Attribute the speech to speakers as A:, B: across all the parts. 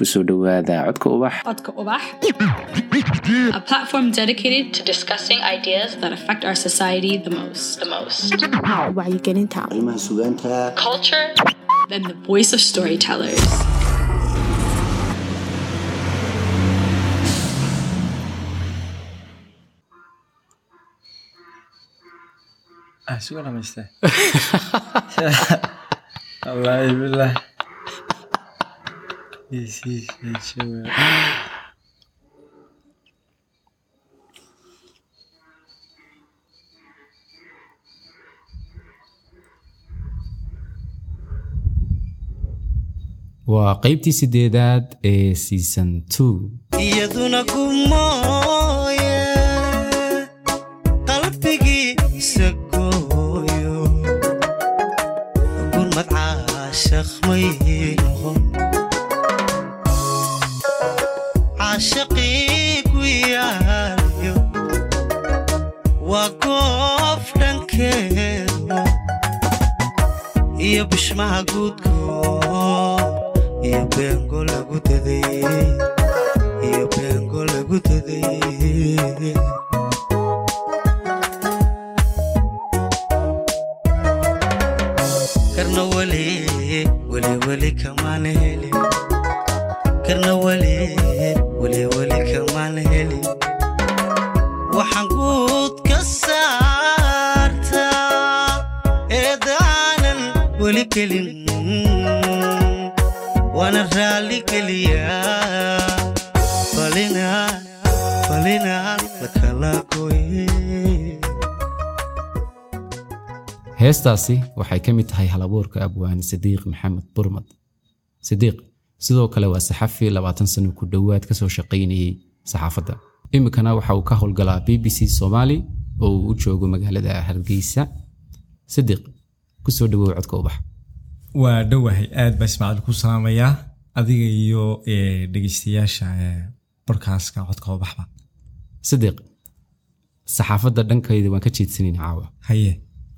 A: ku soo dhowaada codka ubax
B: Codka Ubax, a platform dedicated to discussing ideas that affect our society the most. The most.
C: wacyigelinta
D: arrimaha sugaanta
B: Culture, then the voice of storytellers.
E: Ah, suga dhamaystay. Wallaahi billah. Yes, sure.
F: waa qaybtii sideedaad ee season two.
G: Iyaduna ku mooye qalbigiisa gooyo. Gurmad caashaq iyo bishmaha guudko iyo beengo lagu dadayey iyo beengo lagu dadayey karna weli weli weli kamaan helin karna weli weli weli kamaan helin waxaan gelin waana raalli geliyaa
F: heestaasi waxay ka mid tahay halabuurka abwaani sadiiq maxamed burmad. Sidiiq sidoo kale waa saxafi labaatan sano ku dhowaad ka soo shaqaynayey saxaafadda. Iminkana waxa uu ka howlgalaa b b c soomaali oo uu u joogo magaalada hargeysa. Sidiiq ku soo dhawow codka ubax
E: waa dhowahay aad baa ismaaciil ku salaamayaa adiga iyo dhegeystayaasha bodkaaska codka ubaxba
F: sidiiq saxaafadda dhankayda waan ka jeedsanayna caawa.
E: Haye.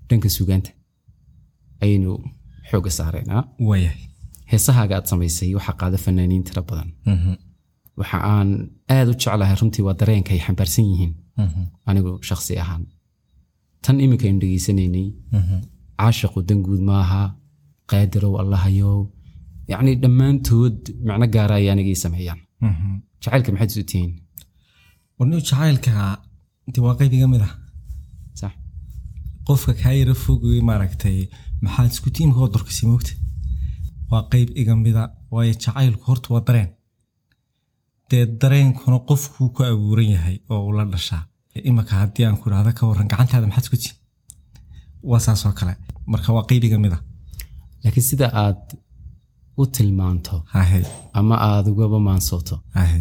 F: Dhanka sugaanta ayaynu xooga saaraynaa
E: waayahay
F: heesahaaga aad samaysay waxaa qaada fanaaniin tiro badan. Waxa aan aad u jeclahay runtii waa dareenka ay xambaarsan yihiin. Anigu shakhsi ahaan. Tan iminkaynu dhegeysanaynay caashaqu danguud maaha qaadirow allahayow yacni dhammaantood macno gaara ay anigii sameeyaan. Jacaylka maxaad isu tihiin?
E: Warni jacaylka de waa qayb iga mid ah.
F: Sax.
E: Qofka kaa yara fogay maaragtay maxaad isku tiimka oo dorkasi moogta waa qayb iga mida waayo jacaylku horta waa dareen. Dee dareenkuna qofkuu ku abuuran yahay oo uu la dhashaa. Imaka haddii aan ku idhahda ka warran gacantaada maxaad isku tiin waa saas oo kale. Marka waa qayb iga mid ah
F: laakiin sida aad u tilmaanto ama aad ugaba maansooto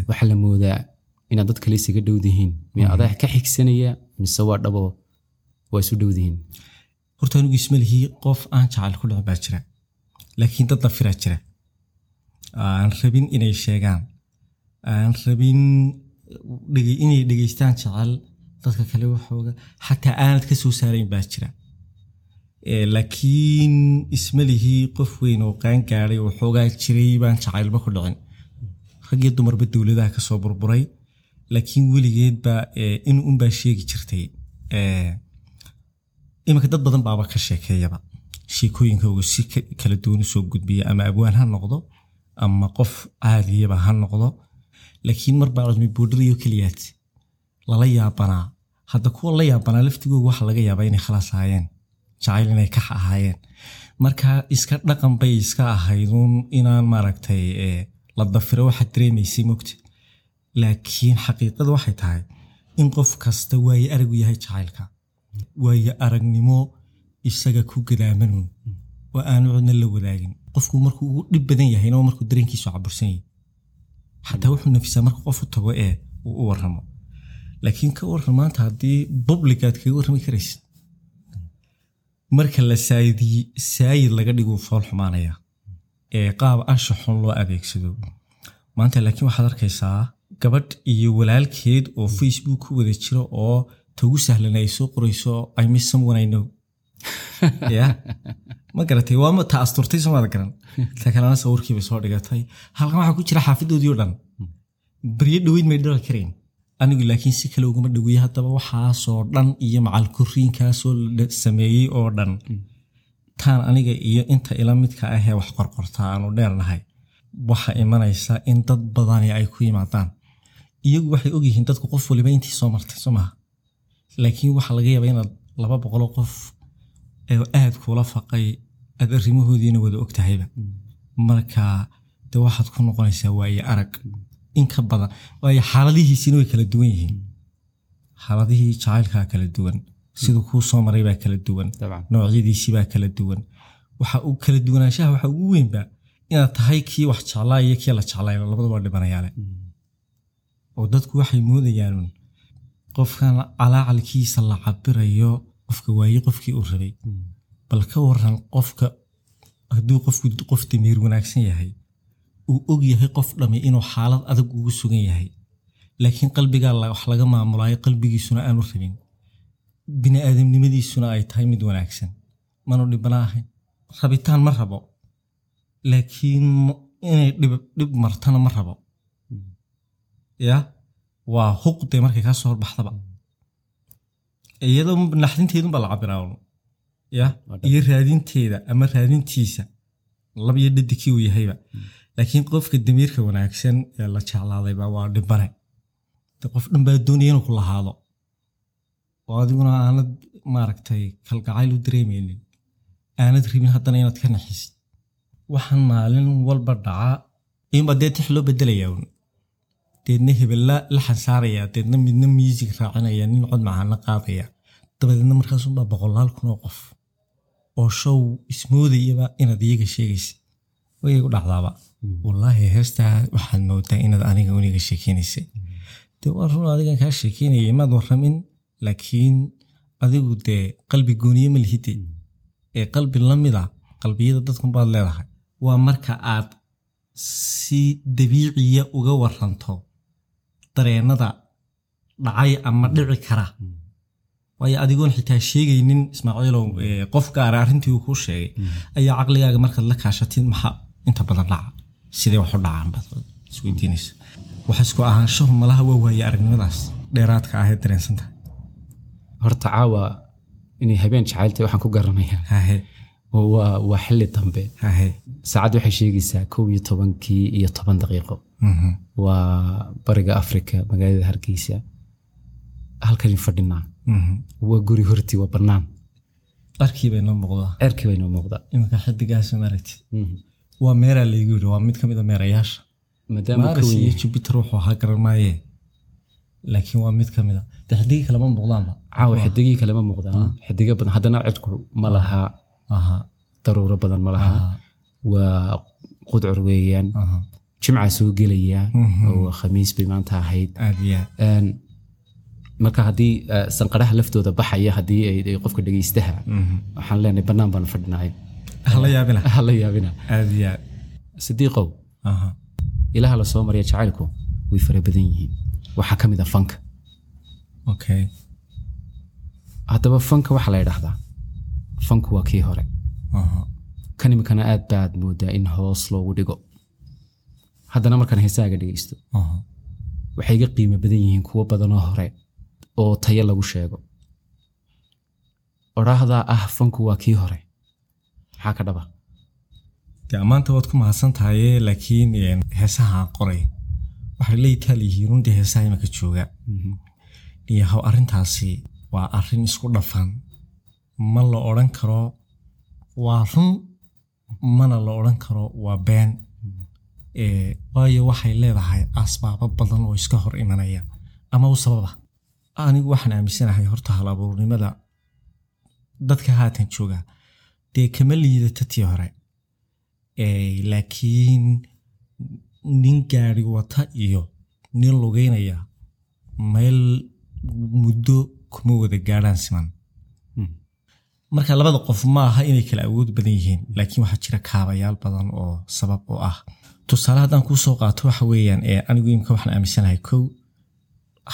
F: waxaa la moodaa inaad dad kale isaga dhowdihiin miya adaa ka xigsanaya mise waa dhabo waa isu dhowdihiin
E: horta anigu ismalihii qof aan jacayl ku dhicin baa jira. Laakiin dad dafiraa jira. Aan rabin inay sheegaan. Aan rabin inay dhegeystaan jecel dadka kale waxooga. Xataa aanad ka soo saarayn baa jira Eh, laakiin ismalihii qof weyn oo qaan gaadhay oo xoogaa jiray baan jacaylba ku dhicin rag iyo dumarba dowladaha ka soo burburay. Laakiin weligeedba eh, in unbaa sheegi jirtay. Eh, iminka dad badan baaba ka sheekeeyaba sheekooyinkooga si ka- kala duwan u soo gudbiya ama abwaan ha noqdo ama qof caadiyaba ha noqdo. Laakiin marbaa cilmi boodhariyo keliyaad lala yaabanaa. Hadda kuwa la yaabanaa laftigooga waxa laga yaabaa inay khalaas ahaayeen jacayl inay kax ahaayeen. Marka iska dhaqan bay iska ahayduun inaan maaragtay eh, la dafiro waxaad dareemaysay mogta laakiin xaqiiqada waxay tahay in qof kasta waaye aragu yahay jacaylka waaye aragnimo isaga ku gadaamanun oo aanu cidna la wadaagin. Qofku markuu ugu dhib badan yahayna waa markuu dareenkiisu cabursan yahay xataa wuxuu nafisaa marka qof u tago ee uu u waramo laakiin ka waran maanta haddii publicaad kaga warrami karaysid marka la saayidii saayid laga dhigo fool xumaanaya ee qaab ansha xun loo adeegsado. Maanta laakiin waxaad arkaysaa gabadh iyo walaalkeed oo facebook ku wada jira oo ta ugu sahlan ay soo qorayso i miss someone I know. Ya ma garatay? Waa ma ta asturtay somaada garan? Ta kalena sawirkii bay soo dhigatay. Halkan waxaa ku jira xaafadoodii oo dhan. Baryo dhoweyd may dhali karayn anigu laakiin si kale uguma dhoweeye haddaba waxaasoo dhan iyo macal koriinkaasoo la sameeyey oo dhan. Taan aniga iyo inta ila midka ahee wax qorqortaa aanu dheernahay waxa imanaysa in dad badani ay ku yimaadaan. Iyagu waxay ogyihiin dadku qof waliba intii soo martay soo laakiin waxaa laga yaabaa inaad laba boqoloo qof ee aad kula faqay aad arrimahoodiina wada og tahayba marka de waxaad ku noqonaysaa waaye arag in ka badan. Waayo xaaladihiisina way kala duwan yihiin xaaladihii jacaylkaa kala duwan. Siduu kuu soo maray baa kala duwan. Noocyadiisii baa kala duwan. Waxa uu kala duwanaanshaha waxa ugu weynba inaad tahay kii wax jeclaa iyo kii la jeclay labadaba dhibanayaale. Oo dadku waxay moodayaan qofkan calaacalkiisa la cabirayo qofka waaye qofkii uu rabay. Bal ka waran qofka hadduu qofku qof damiir wanaagsan yahay uu og yahay qof dhammi inuu xaalad adag ugu sugan yahay. Laakiin qalbigaa wax laga maamulaayo qalbigiisuna aanu rabin. Bini aadamnimadiisuna ay tahay mid wanaagsan. Manu dhibana ahayn rabitaan ma rabo. Laakiin inay dhib martana ma rabo. Ya? Waa huqde markay kaa soo horbaxdaba iyadoo naxdinteedunbaa la cabiraa un. ya iyo raadinteeda ama raadintiisa laba iyo dhadigkii uu yahayba laakiin qofka damiirka wanaagsan ee la jeclaadayba waa dhibane de qof dhan baa doonaya inuu ku lahaado. Oo adiguna aanad maaragtay kalgacayl u dareemaynin. Aanad rabin haddana inaad ka naxisid waxaan maalin walba dhaca inba dee tix loo bedelayaa un deedna hebella la xansaaraya deedna midna miisig raacinaya nin cod macaana qaadaya dabadeedna markaasunbaa boqolaal kun oo qof oo show ismoodayaba inaad iyaga sheegaysa way u dhacdaaba wallaahi heestaa waxaad moodaa inaad aniga uniga sheekeynaysay. De waa run adigan kaa sheekeynayay maad warramin laakiin adigu dee qalbi gooniye ma lihide ee qalbi la mida qalbiyada dadkunbaad leedahay. Waa marka aad si dabiiciya uga waranto dareennada dhacay ama dhici kara. Waayo adigoon xitaa sheegaynin ismaaciilow qof gaara arrintii uu kuu sheegay. Ayaa caqligaaga markaad la kaashatid maxaa inta badan dhaca sidee wax u dhacaan baad isweydiinaysa waxa isku ahaanshahu malaha waa waaye aragnimadaas dheeraadka ahee dareensanta
F: horta caawa inay habeen jacayltay waxaan ku garanayaa. Waa waa xilli dambe.
E: Hahe
F: saacad waxay sheegaysaa kow iyo tobankii iyo toban daqiiqo.
E: Mhm.
F: waa bariga afrika magaalada hargeysa. Halkani fadhinaa.
E: Mhm.
F: waa guri horti waa bannaan.
E: Dharkii bay noo muuqdaa.
F: Ceerkii bay noo muuqdaa.
E: Iminka xidigaas maaragtid
F: Mhm.
E: Waa meeraa laygu yidhi waa mid ka mid a meerayaasha maaris
F: kow
E: iyo jupiter wuxuu ahaa garan maaye. Laakiin waa mid ka mid a. De xidigii kalema muuqdaanba?
F: Caawa xidigii kale ma muuqdaan. Xidiga badan haddana cirku ma laha.
E: Aha.
F: Daruuro badan ma laha.
E: Aha.
F: Waa qudcur weeyaan. Jimcaa soo gelaya
E: Mhm.
F: oo khamiis bay maanta ahayd. Marka haddii eh, sanqadhaha laftooda baxaya haddii ay qofka dhegeystaha
E: Mhm.
F: waxaan leenahay bannaan baan fadhinahay
E: hala yaabina?
F: Hala yaabina.
E: Aad iyo aad.
F: Sidiiqow
E: aha.
F: ilaha la soo marya jacaylku way fara badan yihiin. Waxaa ka mid a fanka.
E: Okay
F: haddaba fanka waxaa la yidhaahdaa fanku waa kii hore. Kan imikana aad baad moodaa in hoos loogu dhigo. Haddana markaan heesaaga dhegeysto waxay ga qiimo badan yihiin kuwo badanoo hore oo tayo lagu sheego. Odhaahdaa ah fanku waa kii hore maxaa ka dhaba
E: de ammaanta waad ku mahadsan tahaye laakiin heesaha qoray waxay yihiin runtii heesaha imika jooga. Iyo haw arrintaasi waa arrin isku dhafan. Ma la odhan karo waa run. Mana la odhan karo waa been. Ee, waayo waxay leedahay asbaabo badan oo iska hor imanaya. Ama u sababa. Anigu waxaan aaminsanahay horta hal abuurnimada. Dadka haatan jooga dee kama liidata tii hore laakiin nin gaari wata iyo nin lugeynaya meel muddo kuma wada gaadhaan siman. Marka labada qof ma aha inay kala awood badan yihiin laakiin waxaa jira kaabayaal badan oo sabab u ah. Tusaale haddaan kuu soo qaato waxa weeyaan ee anigu imika waxaan aaminsanahay kow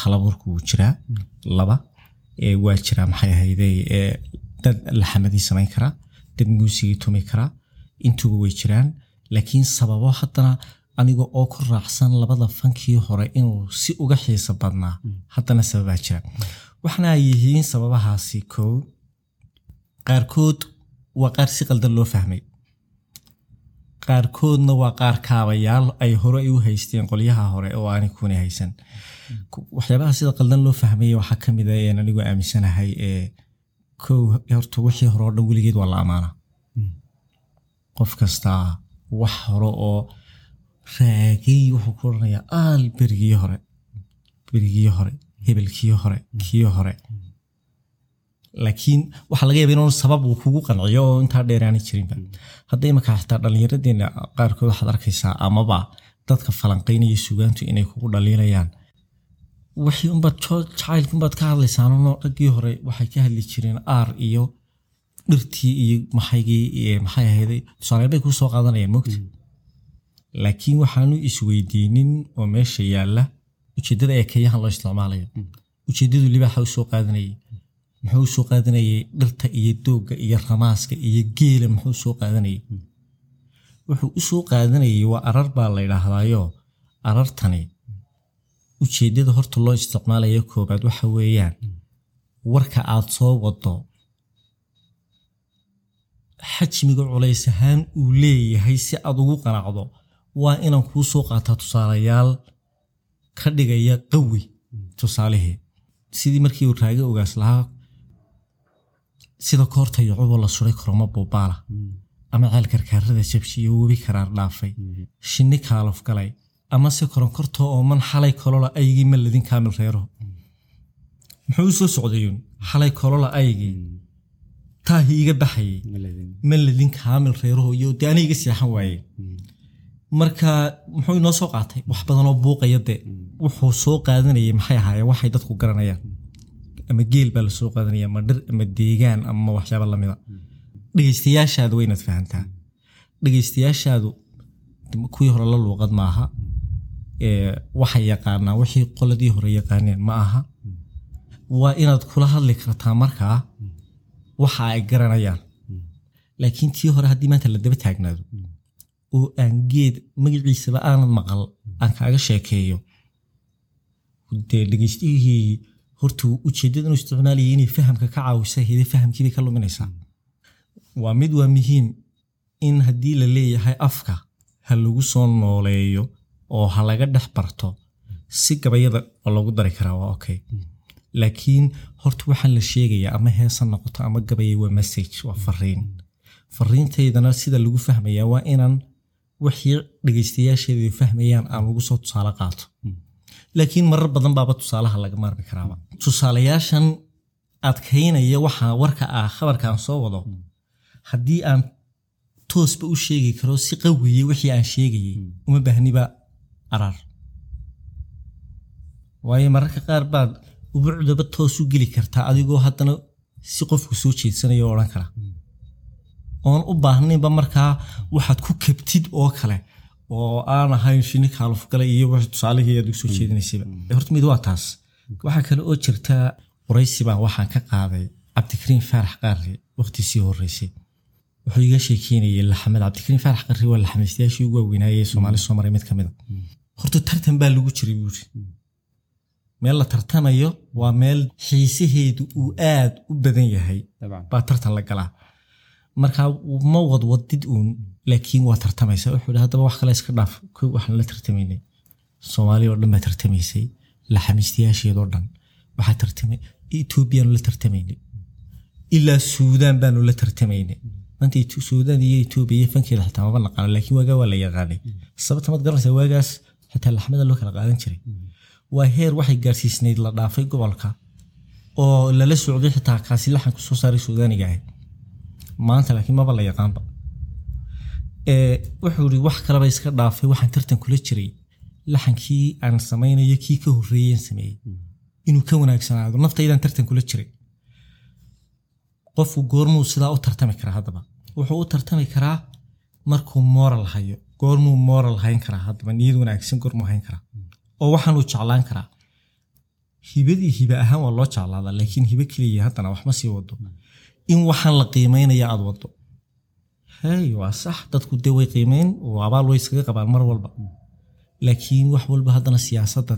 E: halabuurku wuu jiraa laba ee waa jiraa maxay ahayday ee dad laxamadii samayn karaa dad muusigii tumi karaa intuba way jiraan. Laakiin sababo haddana aniga oo ku raacsan labada fankii hore inuu si uga xiiso badnaa haddana sababaa jira. Waxna ay yihiin sababahaasi kow. Qaarkood waa qaar si qaldan loo fahmay. Qaarkoodna waa qaar kaabayaal ay hore ay u haysteen qolyaha hore oo aanay kuna haysan. Ku- waxyaabaha sida qaldan loo fahmaya waxaa ka mid a een anigu aaminsanahay ee kow horta wixii hore oo dhan weligeed waa la amaana. Qof kastaa wax hore oo raagay wuxuu ku oranayaa aal berigii hore berigii hore hebelkii hore kii hore. Laakiin waxaa laga yaaba inuu sabab uu kugu qanciyo oo intaa dheeraani jirinba hadda imaka xitaa dhallinyaradeena qaarkood waxaad arkaysaa amaba dadka falanqaynaya sugaantu inay kugu dhaliilayaan wixii unbaad jacaylka unbaad ka hadlaysaanno raggii hore waxay ka hadli jireen aar iyo dhirtii iyo maxaygii maxay ahayday tusaale bay kuu soo qaadanayaan mogta laakiin waxaanu isweydiinin oo meesha yaalla ujeeddada ee kayahan loo isticmaalayo. Ujeeddadu libaaxa u soo qaadanayay. Muxuu soo qaadanayay dhirta iyo doogga iyo ramaaska iyo geela muxuu soo qaadanayay? Wuxuu u soo qaadanayay waa arar baa la yidhaahdaayo arartani ujeeddada horta loo isticmaalayo koobaad waxa weeyaan warka aad soo wado xajmiga culays ahaan uu leeyahay si aad ugu qanacdo waa inaan kuu soo qaataa tusaalayaal ka dhigaya qawi tusaalihii sidii markii uu raage ogaas lahaa sida koorta iyo cubo la suray koroma buubaala. Ama ceel karkaarada jabshiyo webi karaar dhaafay. Shinni kaalof galay ama se koronkortoo ooman xalay kolola aygii ma ladin kaamil reero. Muxuu soo socdayuun xalay kolola aygii taahi iga baxayay ma ladin kaamil reeraho iyo dee ana iga seexan waaye. Marka muxuu inoo soo qaatay? Wax badanoo buuqaya de wuxuu soo qaadanayay maxay ahaayeen? Waxay dadku garanayaan. Ama geel baa la soo qaadanaya ama dhir ama deegaan ama waxyaaba lamida dhegeystayaashaadu waa inaad fahantaa. Dhegeystayaashaadu kuwii hore la luuqad maaha waxay yaqaanaa wixii qoladii hore yaqaaneen ma aha. Waa inaad kula hadli kartaa markaa waxa ay garanayaan. Laakiin tii hore haddii maanta la daba taagnaado oo aan geed magaciisaba aanad maqal aan kaaga sheekeeyo dee dhegeystihii horta ujeeddada inuu isticmaalayay inay fahamka ka caawisa hede fahamkiibay ka luminaysaa waa mid waa muhiim in haddii la leeyahay afka ha lagu soo nooleeyo oo ha laga dhex barto si gabayada lagu dari karaa waa okay. Laakiin horta waxaan la sheegayaa ama heesa noqoto ama gabaya waa message waa fariin. Fariintaydana sida lagu fahmayaa waa inaan wixii dhegeystayaasheedu fahmayaan aan lagu soo tusaale qaato. Laakiin marar badan baaba tusaalaha laga maarmi karaaba. Tusaalayaashan adkaynaya waxaa warka ah khabarkaan soo wado haddii aan toosba u sheegi karo si qawiye wixii aan sheegayay uma baahniba araar waayo mararka qaar baad ubucdaba toos u geli kartaa adigoo haddana si qofku soo jeedsanayo odhan kara. Oon u baahnaynba markaa waxaad ku kabtid oo kale oo aan ahayn shini kaalufgala iyo wax tusaalihii aad ugu soo horta mid waa taas. Waxaa kale oo jirta waraysi baan waxaan ka qaaday cabdikariim faarax qaari waqtiisii horreysay. Wuxuu iga sheekeynayay laxamed cabdikariim faarax qaari waa laxamaystayaashii ugu waaweynaaye soomaali soo maray mid ka mid a horta tartan baa lagu jiray buuri meel la tartamayo waa meel xiisaheedu uu aad u badan yahay. Baa tartan la galaa. Marka ma wadwadid uun laakiin waa tartamaysa. Wuxuu hi haddaba wax kale iska dhaaf. Kow waxaan la tartamaynay. Soomaali oo dhan baa tartamaysay. Laxamiistayaasheedoo dhan waxaa tartamay. Etoobiyaanu la tartamaynay. Ilaa suudaan baanu la tartamaynay. Maanta suudaan iyo etoobiya iyo fankeeda xitaa maba naqaano laakiin waagaa waa la yaqaanay. Sababta mad garanaysa waagaas xitaa laxmada loo kala qaadan jiray. Waa heer waxay gaarsiisnayd la dhaafay gobolka oo lala socday xitaa kaasi laxanku soo saaray suudaaniga ahayd. Maanta laakiin maba la yaqaanba. Wuxuu ii wax kaleba iska dhaafay waxaan tartan kula jiray. Laxankii aan samaynayo kii ka horreeyeen sameeyey. Inuu ka wanaagsanaado naftaydaan tartan kula jiray. Qofku goormuu sidaa u tartami karaa haddaba. Wuxuu u tartami karaa markuu moral hayo goormuu moral hayn karaa haddaba niyad wanaagsan goormuu hayn karaa. Oo waxaanuu jeclaan karaa hibadii hibe ahaan waa loo jeclaadaa laakiin hibe keliya haddana wax ma sii wado in waxaan la qiimeynaya aad wado hey waa sax dadku dee way qiimeyn oo abaal way iskaga qabaan mar walba. Laakiin wax walba haddana siyaasadda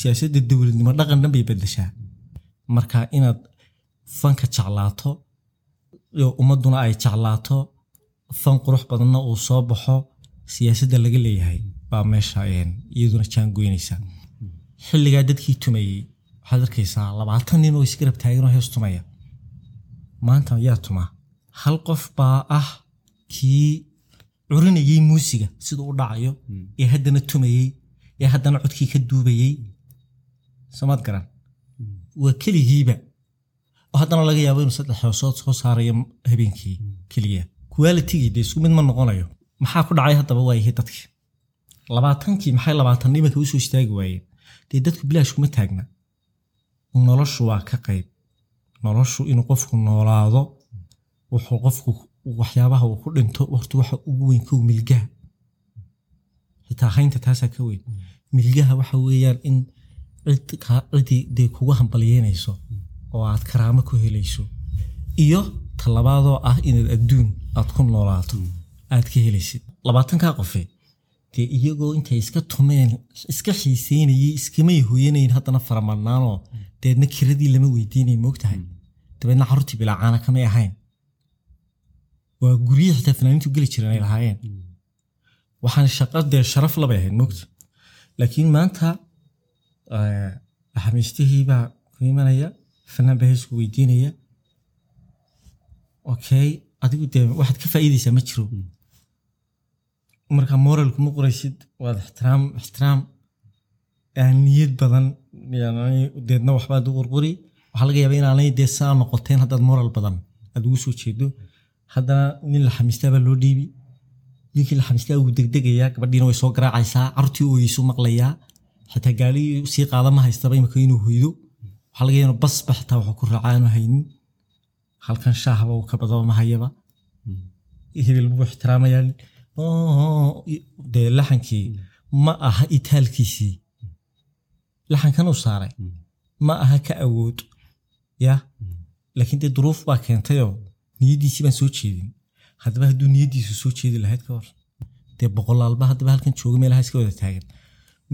E: siyaasadda dowladnimo dhaqan dhan bay bedeshaa marka inaad fanka jeclaato ummadduna ay jeclaato fan qurux badanna uu soo baxo siyaasadda laga leeyahay baa meesha iyaduna jaangoynaysa xilligaa dadkii tumayey waxaad arkaysaa labaatan nin oo isgarab taagan oo hees tumaya. Maanta yaa tuma. Hal qof baa ah kii curinayey muusiga siduu u dhacayo ee haddana tumayey ee haddana codkii ka duubayey samaad garan? Waa keligiiba. Oo haddana laga yaabo inuu saddex hoosood soo saarayo habeenkii keliya. Dee isku mid ma noqonayo maxaa ku dhacay haddaba waayahay dadkii? Labaatankii maxay labaatan imanka u soo istaagi waayeen? Dee dadku bilaash kuma taagna. Noloshu waa ka qayb. Noloshu inuu qofku noolaado wuxuu qofku waxyaabaha uu ku dhinto horta waxa ugu weyn kow milgaha. Xitaa haynta taasaa ka weyn. Milgaha waxa weeyaan in cid ka- cidii dee kugu hambalyeynayso oo aad karaamo ku helayso. Iyo talabaadoo ah inaad adduun aad ku noolaato aad ka helaysid labaatankaa qofe dee iyagoo intay iska tumeen iska xiiseynayay iskamay hooyanayn haddana faramadnaanoo deedna kiradii lama weydiinay moogtahay dabeedna carruurtii bilaacaana kamay ahayn. Waa guryihii xitaa fanaaniintu geli jireen ay lahaayeen. Waxaan shaqo dee sharaf labay ahayd moogta laakiin maanta eh, xamiistihii baa ku imanaya fanaan baa heesku weydiinaya. Okay adigu dee waxaad ka faa'iidaysaa ma jiro marka moralku ma qoraysid waad ixtiraam ixtiraam. Niyad badan deedna waxbaad u qurquri. Waxaa laga yaabaa inaanay dee saa noqoteen haddaad moral badan aad ugu soo jeedo haddana nin la xamiistaa baa loo dhiibi. Ninkii la xamiistaa wuu degdegayaa gabadhiina way soo garaacaysaa carruurtii ooyeysu maqlayaa. Xitaa gaali sii qaada ma haystaba imika inuu hoydo. Waxaa laga yaabaa basba xitaa waxuu ku raacaa aanu haynin. Halkan shaahba uu ka badaba ma hayaba. Hebel buu ixtiraamayaa dee laxankii ma aha itaalkiisii laxankan uu saaray. Ma aha ka awood. Ya? Laakiin dee duruuf baa keentayoo? Niyaddiisii baan soo jeedin. Haddaba hadduu niyaddiisu soo jeedi lahayd ka hor. Dee boqolaalba haddaba halkan jooga meelaha iska wada taagan.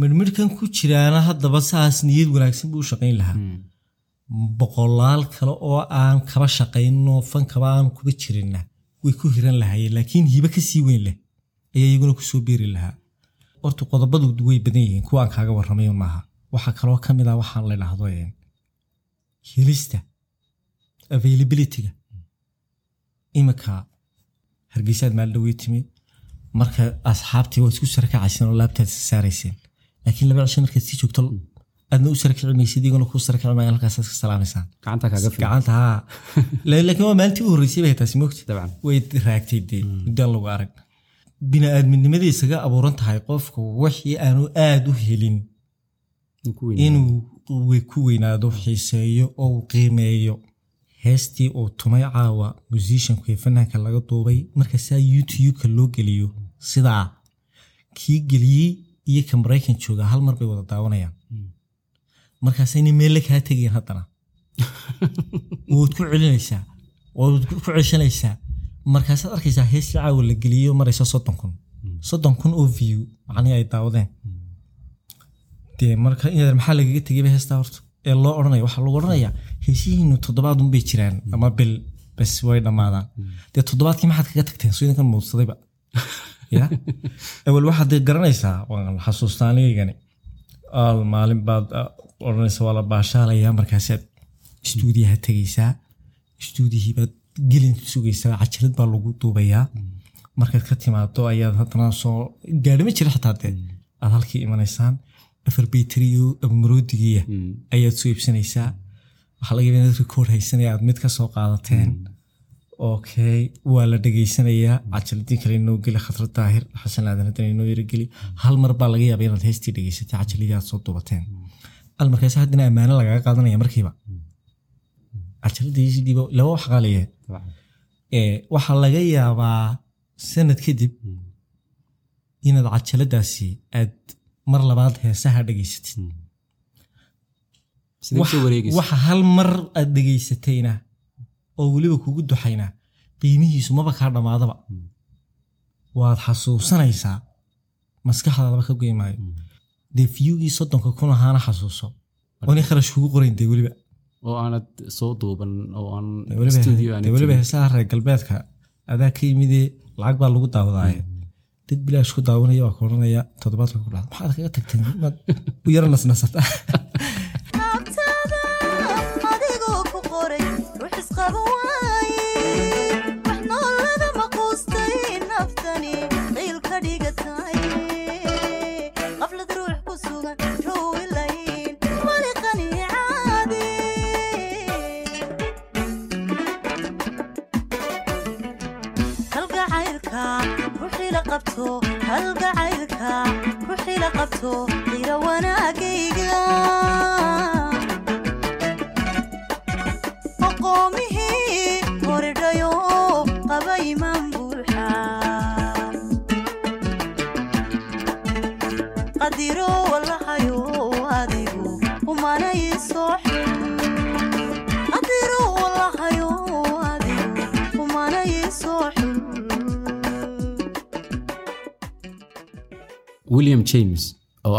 E: Midhmidhkan ku jiraana haddaba saas niyad wanaagsan buu u shaqayn lahaa. Boqolaal kale oo aan kaba shaqaynoo fankaba aan kuba jirinna way ku hiran lahaayeen laakiin hibe ka sii weyn leh ayaa iyaguna ku soo beeri lahaa. Horta qodobadu way badan yihiin kuwa aan kaaga warramay maaha. Waxaa kaloo ka mid ah waxaan la een, helista availabilityga. Imika hargeysaad maal dhawey timi marka asxaabtii waa isku sarakacayseen oo laabtaad isa saarayseen. Laakiin laba cisho markaad sii joogto aadna u sarakaci maysid iyaguna ku sarakaci maayan halkaasaad ka salaamaysaan.
F: Gacanta
E: haa. La- laakiin waa maalintii u horreysay bay taasi moogta way raagtay dee muddaan lagu arag bini-aadminimada isaga abuuran tahay qofku wixii aanu aada u helin inuu ku weynaado xiiseeyo oo uu qiimeeyo. Heestii uu tumay caawa musicianku ee fanaanka laga duubay markaasaa youtube-ka loo geliyo sidaa kii geliyey iyo ka maraykan jooga hal mar bay wada daawanayaan. Markaasayna meelle kaa tegeen haddana. Waad ku celinaysaa waad ku ceshanaysaa markaasaad arkaysaa heestii caawa la geliyo maraysa soddon kun. Soddon kun oo view macnihii ay daawadeen. Dee marka inaad maxaa lagaga tegayba heestaa horta? Ee loo odhanaya waxaa lagu odhanayaa heesihiinu toddobaad unbay jiraan ama bil bes way dhammaadaan. Dee toddobaadkii maxaad kaga tagteen? Soo idinkan muudsadayba. Ya awal waxaad dee garanaysaa waan xasuustaa anigaygani al maalin baad ah, odhanaysa waa la baashaalayaa markaasaad istuudiyaha tegaysaa istuudiyihii baad gelin sugaysaa cajalad baa lagu duubayaa. Markaad ka timaado ayaad haddana soo gaadhima jira xitaa dee aad halkii imanaysaan afar bayteriyo abmaroodigiya ayaad soo iibsanaysaa. Waxaa laga yaabaa inaad record haysanaya aad mid ka soo qaadateen. Okay waa la dhegaysanayaa cajaladii kale inoo geli khatrad daahir. Xasan aadan haddana inoo yarogeli hal mar baa laga yaabaa inaad heestii dhegaysatay cajaladii aad soo duubateen. Al markaas haddana ammaano lagaga qaadanaya markiiba. Cajaladiisidiiba laba wax qaaliye waxaa laga yaabaa sanad kadib inaad cajaladaasi aad mar labaad heesaha dhegaysatid waxa hal mar aad dhegaysatayna oo weliba kugu duxaynaa qiimihiisu maba kaa dhammaadaba waad xasuusanaysaa maskaxdaadaba ka goy maayo. Dee fiyugii soddonka kun ahaana xasuuso. Oonay kharash kugu qorayn dee weliba
F: oo aanad soo duuban oo aan
E: Dee weliba-
F: studio aanad
E: dee weliba
F: tegin.
E: heesaha reer galbeedka adaa ka yimidee lacag baa lagu daawadaaye dad bilaash ku daawanaya waa koranaya toddobaadka ku dhacda maxaad kaga tagteen maad u yara nasnasata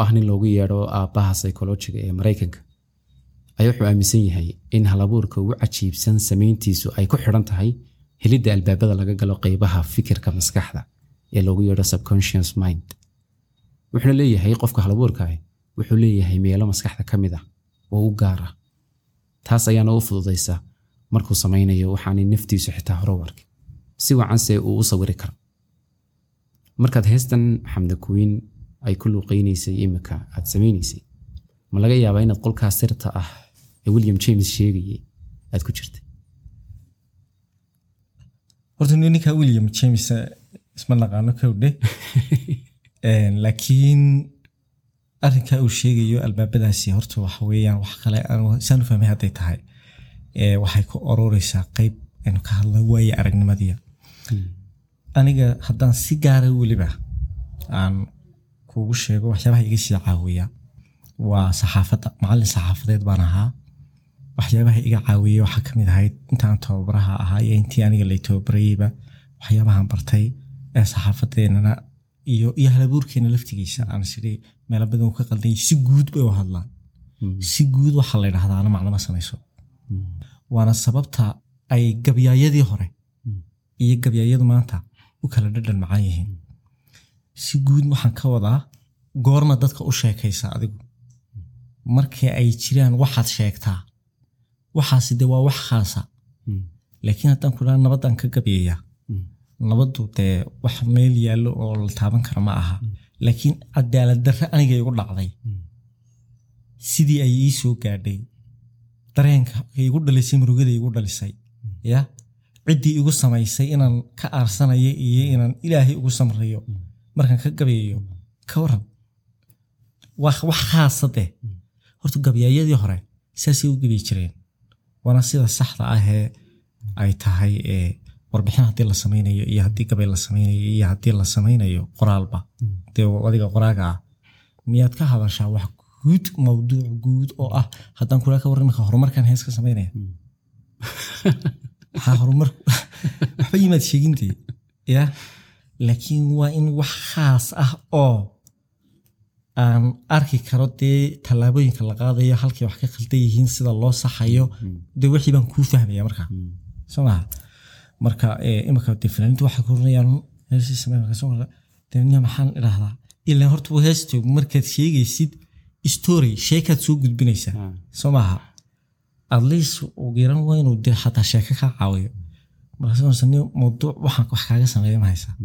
F: ah nin loogu yeedho aabbaha psychologiga ee maraykanka. Ayaa wuxuu aaminsan yahay in halabuurka ugu cajiibsan samayntiisu ay ku xidhan tahay helidda albaabada laga galo qeybaha fikirka maskaxda ee loogu yeedho subconscious mind. Wuxuuna leeyahay qofka halabuurka ah wuxuu leeyahay meelo maskaxda ka mid ah oo u gaar ah. Taas ayaana u fududaysa markuu samaynayo waxaanay naftiisu xitaa hore u arkin si wacanse uu u sawiri karo. Markaad heestan xamda kuwiin ay ku luuqaynaysay imika aad samaynaysay. Ma laga yaabaa inaad qolkaa sirta ah ee william james sheegayay aad ku jirtay?
E: Horta ni ninka william james isma naqaano kowdhe laakiin arrinka uu sheegayo albaabadaasi horta waxa weeyaan wax kale aan- saan u fahmay hadday tahay. Waxay ku ororeysaa qeyb aynu ka hadla waaye aragnimadii aniga haddaan si gaara weliba aan kugu sheego waxyaabaha iga sii caawiya. Waa saxaafadda macallin saxaafadeed baan ahaa. Waxyaabaha iga caawiyey waxaa ka mid ahayd intaan tababaraha ahaa iyo intii aniga lay tababarayeyba waxyaabahan bartay ee saxaafadeenana iyo iyo halabuurkeena laftigiisa. Aan sidhi meelo badan uu ka qaldanyay si guud bay u hadlaan. Si guud waxaa la ydhahdaa ana macno ma samayso waana sababta ay gabyaayadii hore iyo gabyaayadu maanta u kala dhadhan macaan yihiin si guud waxaan ka wadaa? Goorma dadka u sheekaysa adigu. Markii ay jiraan waxaad sheegtaa. Waxaasi de waa wax khaasa laakiin haddaan ku dhaha ka gabyaya nabaddu dee wax meel yaallo oo la taaban karo ma aha. Laakiin cadaalad darre aniga igu dhacday. Sidii ay ii soo gaadhay. Dareenka igu dhalisay murugada igu dhalisay. Ya? Ciddii igu samaysay inaan ka aarsanayo iyo inaan ilaahay ugu samrayo markaan ka gabayayo ka waran wax wax khaasa deh horta gabyaayadii hore saasay u gabi jireen. Waana sida saxda ah ee ay tahay ee warbixin haddii la samaynayo iyo haddii gabay la samaynayo iyo haddii la samaynayo qoraalba. Dee adiga qoraaga ah miyaad ka hadashaa wax guud mawduuc guud oo ah haddaan kula ka warran horumarkan hees ka samaynaya maxaa horumar waxba yimaad sheegintay ya laakiin waa in wax khaas ah oo aan arki karo dee tallaabooyinka la qaadayo halkay wax ka khaldan yihiin sida loo saxayo dee wixii baan kuu fahmaya marka. Soo maha marka eh, imika dee fanaaniintu waxay ku oranayaan soo maxaan idhahdaa ilaan horta waa markaad sheegaysid story sheekaad soo gudbinaysaa. Soo maaha at least waa inuu dee xataa sheeko kaa caawiyo. Markaas ni mawduuc waxaan wax kaaga sameeya ma haysaa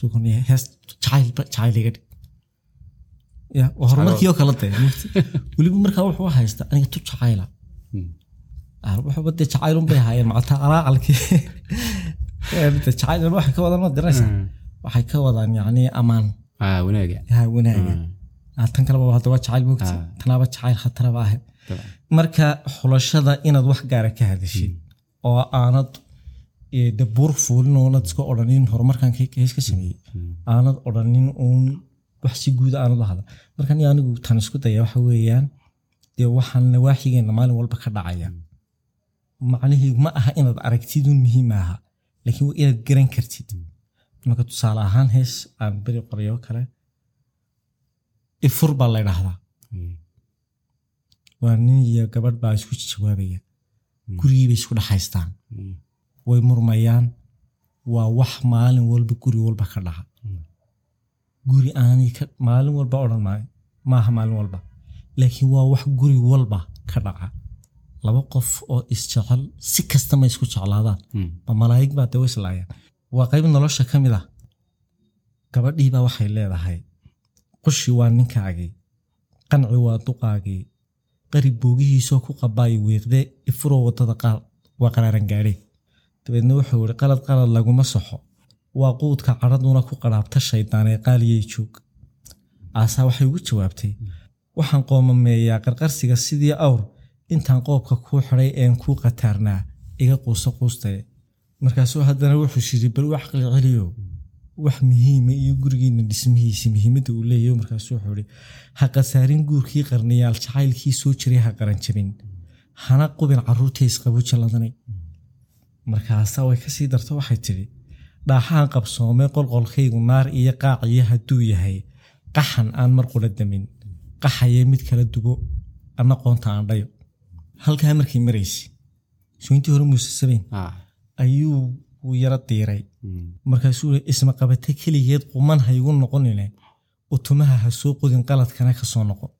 E: jacayl iga dhig ya waa horumarkii oo kale dee weliba markaa wuxuu haysta aniga tu jacayla wuxuuba dee jacaylun bay ahaayeen macata alaacalkii jacayl waxay ka wadaan maad garanaysaa waxay ka wadaan yacni amaan
F: wanaaga
E: wanaaga tan kaleba hadda waa jacayl mugti tanaaba jacayl khataraba ahayd marka xulashada inaad wax gaara ka hadashid oo aanad de buur fuulin oonad iska odhanin horumarkan ka- hees ka sameeyey aanad odhanin uun wax si guuda aanad u hadla. Marka ni anigu tan isku daya waxa weeyaan dee waxaan nawaaxigeena maalin walba ka dhacaya. Macnihiigu ma aha inaad aragtidun muhiim maaha laakiin waa inaad garan kartid. Marka tusaale ahaan hees aan beri qoryo kale ifur baa la ydhaahdaa waa nin iyo gabadh baa isku jawaabaya. Gurigii bay isku dhexaystaan way murmayaan. Waa wax maalin walba guri walba ka dhaca. Guri aanay ka maalin walba odhan maayo maaha maalin walba. Laakiin waa wax guri walba ka dhaca. Laba qof oo isjecel si kasta ma isku jeclaadaan. Ma malaa'ig baa dee islaayaan waa qayb nolosha ka mid ah. Gabadhiibaa waxay leedahay qushi waa ninkaagii qanci waa duqaagii qarib boogihiisoo ku qabaayo wiiqde ifuroo waddada qaar waa qaraaran gaadhe dabeedna wuxuu ihi qalad qalad laguma soxo. Waa quudka cadhaduna ku qadhaabta shaydaanee qaaliyey joog. Aasaa waxay ugu jawaabtay waxaan qoomameeyaa qarqarsiga sidii awr intaan qoobka kuu xidhay een kuu qataarnaa iga quuso quustaye markaasuu haddana wuxuu shiri bal wax caqli celiyo wax muhiima iyo gurigiina dhismihiisa muhiimadda uu leeyahy markaasuu wuxuu ihi ha qasaarin guurkii qarniyaal jacaylkii soo jiray ha qaranjabin hana qubin carruurtii isqabu jalladanay markaasaa way ka sii darto waxay tidhi dhaaxaan qabsoomay qolqolkaygu naar iyo qaaciyo hadduu yahay qaxan aan mar qura damin qaxaye mid kala dubo anna qoonta aan dhayo. Halkaa markay maraysa sointii hore muuse sabeyn ayuu uu yaro diiray. Markaasuu i isma qabata keligeed quman ha igu noqonine utumaha ha soo qodin qaladkana ka soo noqon.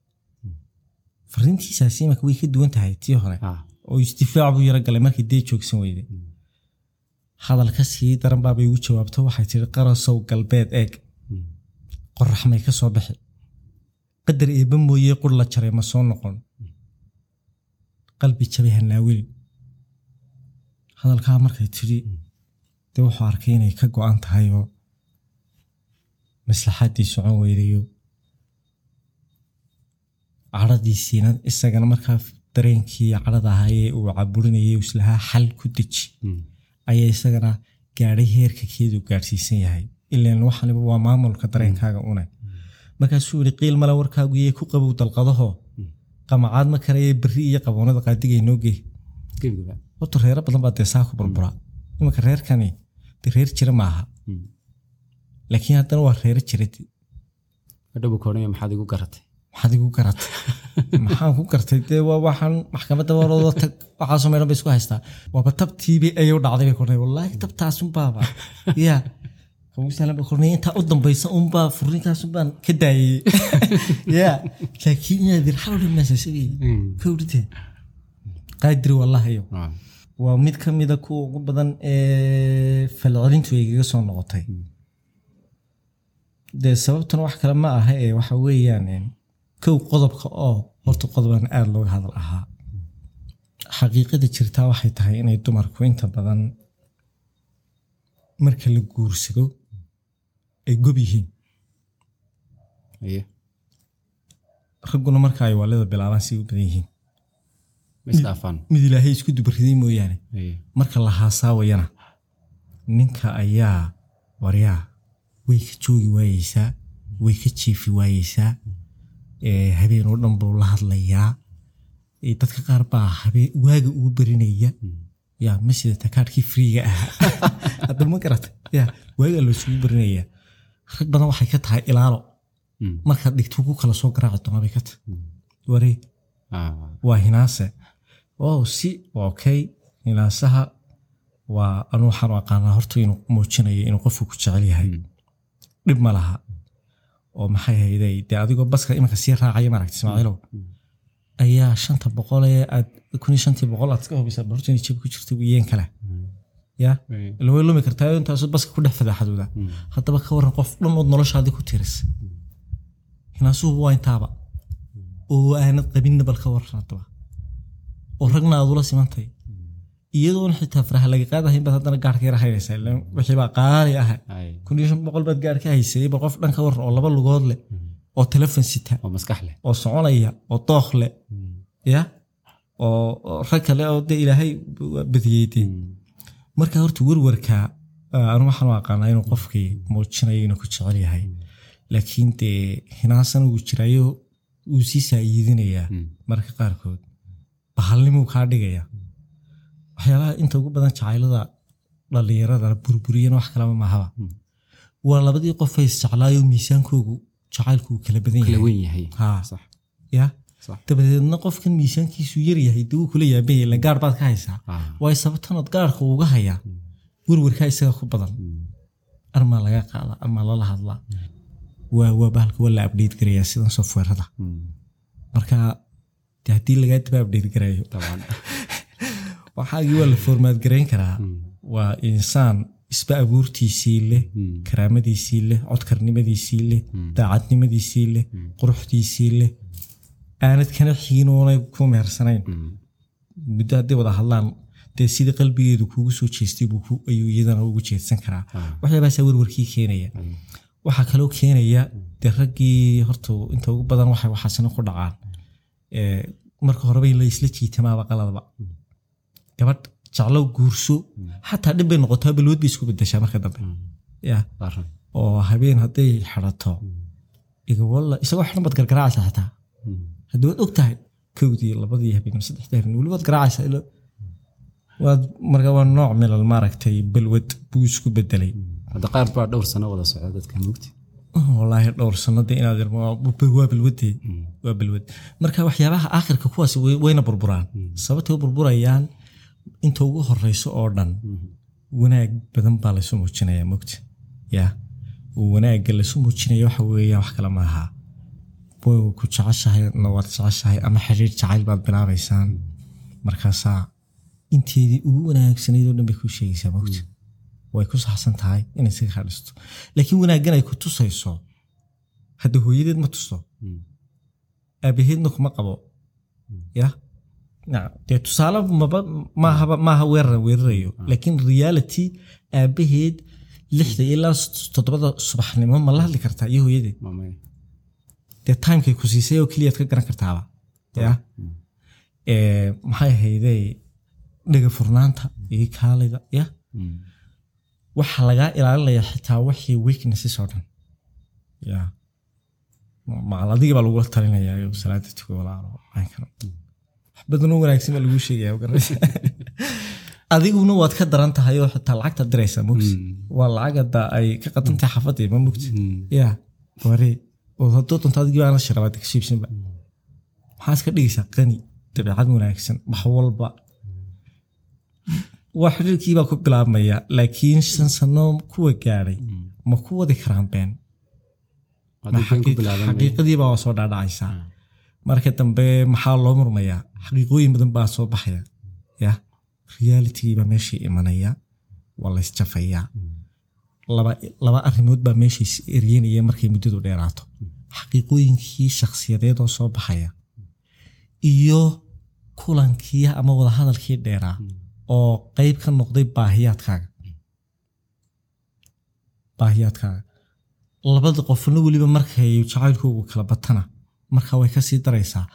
E: Fariintiisaasi imanka way ka duwan tahay tii hore. Oo isdifaac buu yaro galay markii dee joogsan weyday hadalka sii daran baabay ugu jawaabto. Waxay tihi qarasow galbeed eeg. Qorax may ka soo bixi. Qadar eebba mooyee qur la jaray ma soo noqon. Qalbi jabay hanaawelin hadalkaa markay tidhi dee wuxuu arkay inay ka go-an tahay oo maslaxaddii socon weydayo cadhadiisiina isagana markaa dareenkii cadhada ahaayee uu caburinayay islahaa xal ku deji ayaa isagana gaadhay heerka keedu gaadhsiisan yahay. Ilan waxaniba waa maamulka dareenkaaga une markaasuu yihi qiil male warkaagu yee ku qabow dalqadaho. Qamacaad ma karayee berri iyo qaboonada qaadigay noo gey horta reero badan baa dee saa ku burbura. Imanka reerkani de reer jira maaha. Laakiin haddana waa reero jira
F: adhow koodhaya maxaad igu garatay
E: maxaad igu garatay maxaan ku gartay dee waa waxaan maxkamadda waroodo tag waxaasoo meedhan bay isku haystaa. Waaba tabtiibi ayuu dhacday bay kornay. Wallaahi tabtaasunbaaba ya kornay. Intaa u dambaysa unbaa furninkaasunbaan ka daayay. Ya laakiin inaad ir xawli maasasabay kowrite qaadiri wallahayo waa mid ka mida kuwa ugu badan ee falcelintu ay igaga soo noqotay. Dee sababtuna wax kale ma aha ee waxa weeyaan kow qodobka oo horta qodoban aada looga hadal ahaa. Xaqiiqada jirtaa waxay tahay inay dumarku inta badan marka la guursado ay gob yihiin. Ragguna marka ay waalida bilaabaan si u badan yihiin. Mid ilaahay isku dubariday mooyaane. Marka la haasaawayana ninka ayaa waryaa way ka joogi waayeysaa way ka jiifi waayeysaa habeen oo dhan buu la hadlayaa. Dadka qaar baa waaga ugu berinaya ya masjida takaadhkii friiga ahaa hadda ma garata. Ya waaga loosugu berinaya rag badan waxay ka tahay ilaalo. Markaad dhigto ku kala soo garaaci doona bay ka tahay. Waree waa hinaase. Wow si okay. Hinaasaha waa anu waxaan u aqaanaa horta inuu muujinayo inuu qofku ku jecel yahay. Dhib ma laha oo maxay hayday? Dee adigoo baska imanka sii raacaya maaragta ismaaciilow. Ayaa shanta boqol ee aad kun shantii boqol aad iska hubisaa inay jib ku jirta wiyeen kale. Ya? Ila way lumi kartaa intaasoo baska ku dhex fadaaxadooda haddaba ka waran qof dhan ood noloshaadii ku tirisa hinaasuhu waa intaaba. Oo aanad qabinna bal ka waran haddaba. Oo ragna aad ula simantay iyadoon xitaa faraha laga qaadahayn baad haddana gaarka yara haynaysaa ilaan wixii baa qaali ah. Kun iyo shan boqol baad gaar ka haysay ba qof dhan ka waran oo laba lugood leh oo telefon sita
F: oo maskax leh.
E: oo soconaya oo dookh leh. Ya? Oo rag kale oo dee ilaahay badiyey dee marka horta werwarka anu waxaan u aqaanaa inuu qofkii muujinayo inuu ku jecel yahay. Laakiin dee hinaasan uu jirayo wuu sii saayiidinayaa marka qaarkood. Bahalnimuu kaa dhigaya waxyaalaha inta ugu badan jacaylada dhalinyarada burburiyana wax kalaba mahaba. Waa labadii qof ay isjeclaayo miisaankoogu jacaylku uu kala badan yahay. Dabadeedna qofkan miisaankiisu yaryahay dee wuu kula yaabaya la gaar baad ka haysaa. Waayo sababtanood gaarhka uga hayaa werwerkaa isaga ku badan. Armaa laga qaadaa ama lala hadlaa waa bahalka waa la abdheyt garayaa sidan softwarada marka haddii lagaa daba abdheyt garayo. waxaagii waa la formaad garayn karaa. Waa insaan isba abuurtiisii leh karaamadiisii leh codkarnimadiisii leh daacadnimadiisii leh quruxdiisii leh. Aanad kana xigin oonay ku meersanayn. Muddo hadday wada hadlaan dee sidii qalbigeedu kuugu soo jeestay ayuu iyadana ugu jeedsan karaa. Waxyaabaasaa werwarkii keenaya. Waxaa kaloo keenaya dee raggii horta inta ugu badan waxay waxaasina ku dhacaan. Marka horeba la isla jiitamaaba qaladba gabadh jaclow guurso xataa dhib bay noqotaa balwad bay isku bedeshaa marka dambe.
F: Mm.
E: Oo habeen hadday xirato mm. isagoo xiran gargaraacaysa xataa mm. haddii waad og kowdii labadii habeen saddexdii habeen weli waad garaacaysa waad marka waa nooc milal maaragtay balwad buu isku bedelay.
F: Hadda qaar baa dhowr sano wada socda dadka mugti oh,
E: wallaahi dhowr sanada inaad waa balwadee waa balwad marka waxyaabaha aakhirka kuwaas wayna burburaan. Sababta u burburayaan inta ugu horeyso oo dhan wanaag badan baa laysu muujinaya mogta ya wanaagga laysu muujinaya waxa weeyaan wax kale maaha way ku jeceshahay na waad jeceshahay ama xiriir jacayl baad bilaabaysaan markaasaa inteedii ugu wanaagsanayd oo dhan bay kuu sheegaysaa mogta way ku saxsan tahay inay isaga hadhisto laakiin wanaaggan ay ku tusayso hadda hooyadeed ma tusto aabaheedna kuma qabo. Ya dee tusaale maaha weerar weerarayo laakiin reality aabaheed lixda ilaa toddobada subaxnimo ma la hadli kartaa iyo hooyadeed dee timekay ku siisay oo keliyaad ka garan kartaaba ya maxay ahaydey dhega furnaanta iyo kaalida ya waxaa lagaa ilaalinayaa xitaa wixii weaknesses oo dhan ya macal adigii baa lagula talinayaa salaada tuko walaalo oo wanaagsan baa laguu sheegaya adiguna waad ka daran tahay oo xitaa lacagta diraysaa mogsi waa lacag hadda ay ka qadantahay xaafadii ma mogti ya ware oo hadduu doonto adigii baa la sharabaad ka shiibsanba maxaa iska dhigaysaa qani dabeecad wanaagsan wax walba. Waa xiriirkii baa ku bilaabmaya laakiin shan sano kuwa gaadhay ma ku wadi karaan been? Ma xaqiiq- xaqiiqadii baa soo dhaadhacaysaa marka dambe maxaa loo murmayaa xaqiiqooyin badan baa soo baxaya ya? Realitigii baa meeshii imanaya waa laysjafayaa laba laba arrimood baa meeshii is eryenaya markay muddadu dheeraato. Xaqiiqooyinkii shakhsiyadeed oo soo baxaya iyo kulankii ama wadahadalkii dheeraa oo qeyb ka noqday baahiyaadkaaga. Baahiyaadkaaga. Labada qofna weliba markay jacaylkoogu kala batana marka way ka sii daraysaa.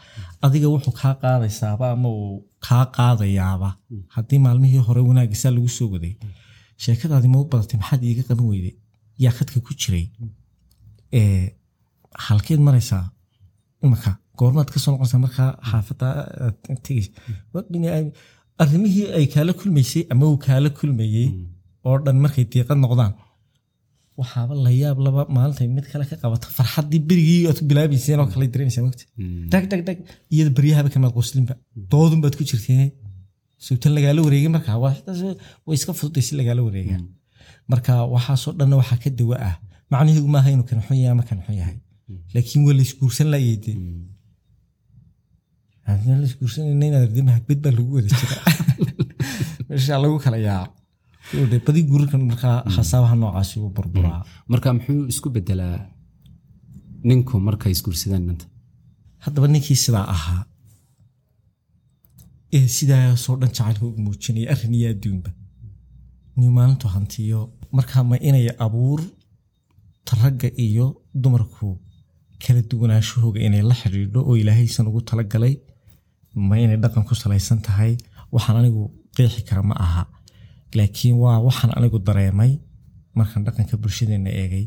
E: Adiga wuxuu kaa qaadaysaaba ama uu kaa qaadayaaba. Haddii maalmihii hore wanaagisaa lagu soo waday sheekadaadi ma u badatay maxaad iiga qaban weyday? Yaa khadka ku jiray? Ee halkeed maraysaa? Imaka goormaad ka soo noqonaysaa markaa xaafadda dhinaca- arrimihii ay kaala kulmaysay ama uu kaala kulmayey oo dhan markay diiqad noqdaan waxaaba la yaab laba maalintay mid kale ka qabato farxaddii berigii aad ku bilaabayseen oo kale dareemaysaa mogta dhag dhag dhag iyada beryahaba kamaad qoslinba doodun baad ku jirteen sugtan lagaala wareegay markaa? Way iska fududay si lagaala wareegaa marka waxaasoo dhanna waxaa ka dawa ah. Macnaheedu maaha inuu kan xun yahay ama kan xun yahay. Laakiin waa laysguursan aan laysguursanayna inaad ardima hagbad baa lagu wada jira. Meeshaa lagu kala yaaco badi guurkan markaa khasaabaha noocaasi u burburaa
F: marka muxuu isku bedelaa ninku markay isguursadaan inanta
E: haddaba ninkii sidaa ahaa ee sidaasoo dhan jacaylka ugu muujinaya arrin iyo adduunba. Niu maalintu hantiyo markaa ma inay abuur ragga iyo dumarku kala duwanaashahooga inay la xidhiidho oo ilaahaysan ugu talagalay ma inay dhaqan ku salaysan tahay waxaan anigu qeexi kara ma aha laakiin waa waxaan anigu dareemay markaan dhaqanka bulshadeena eegay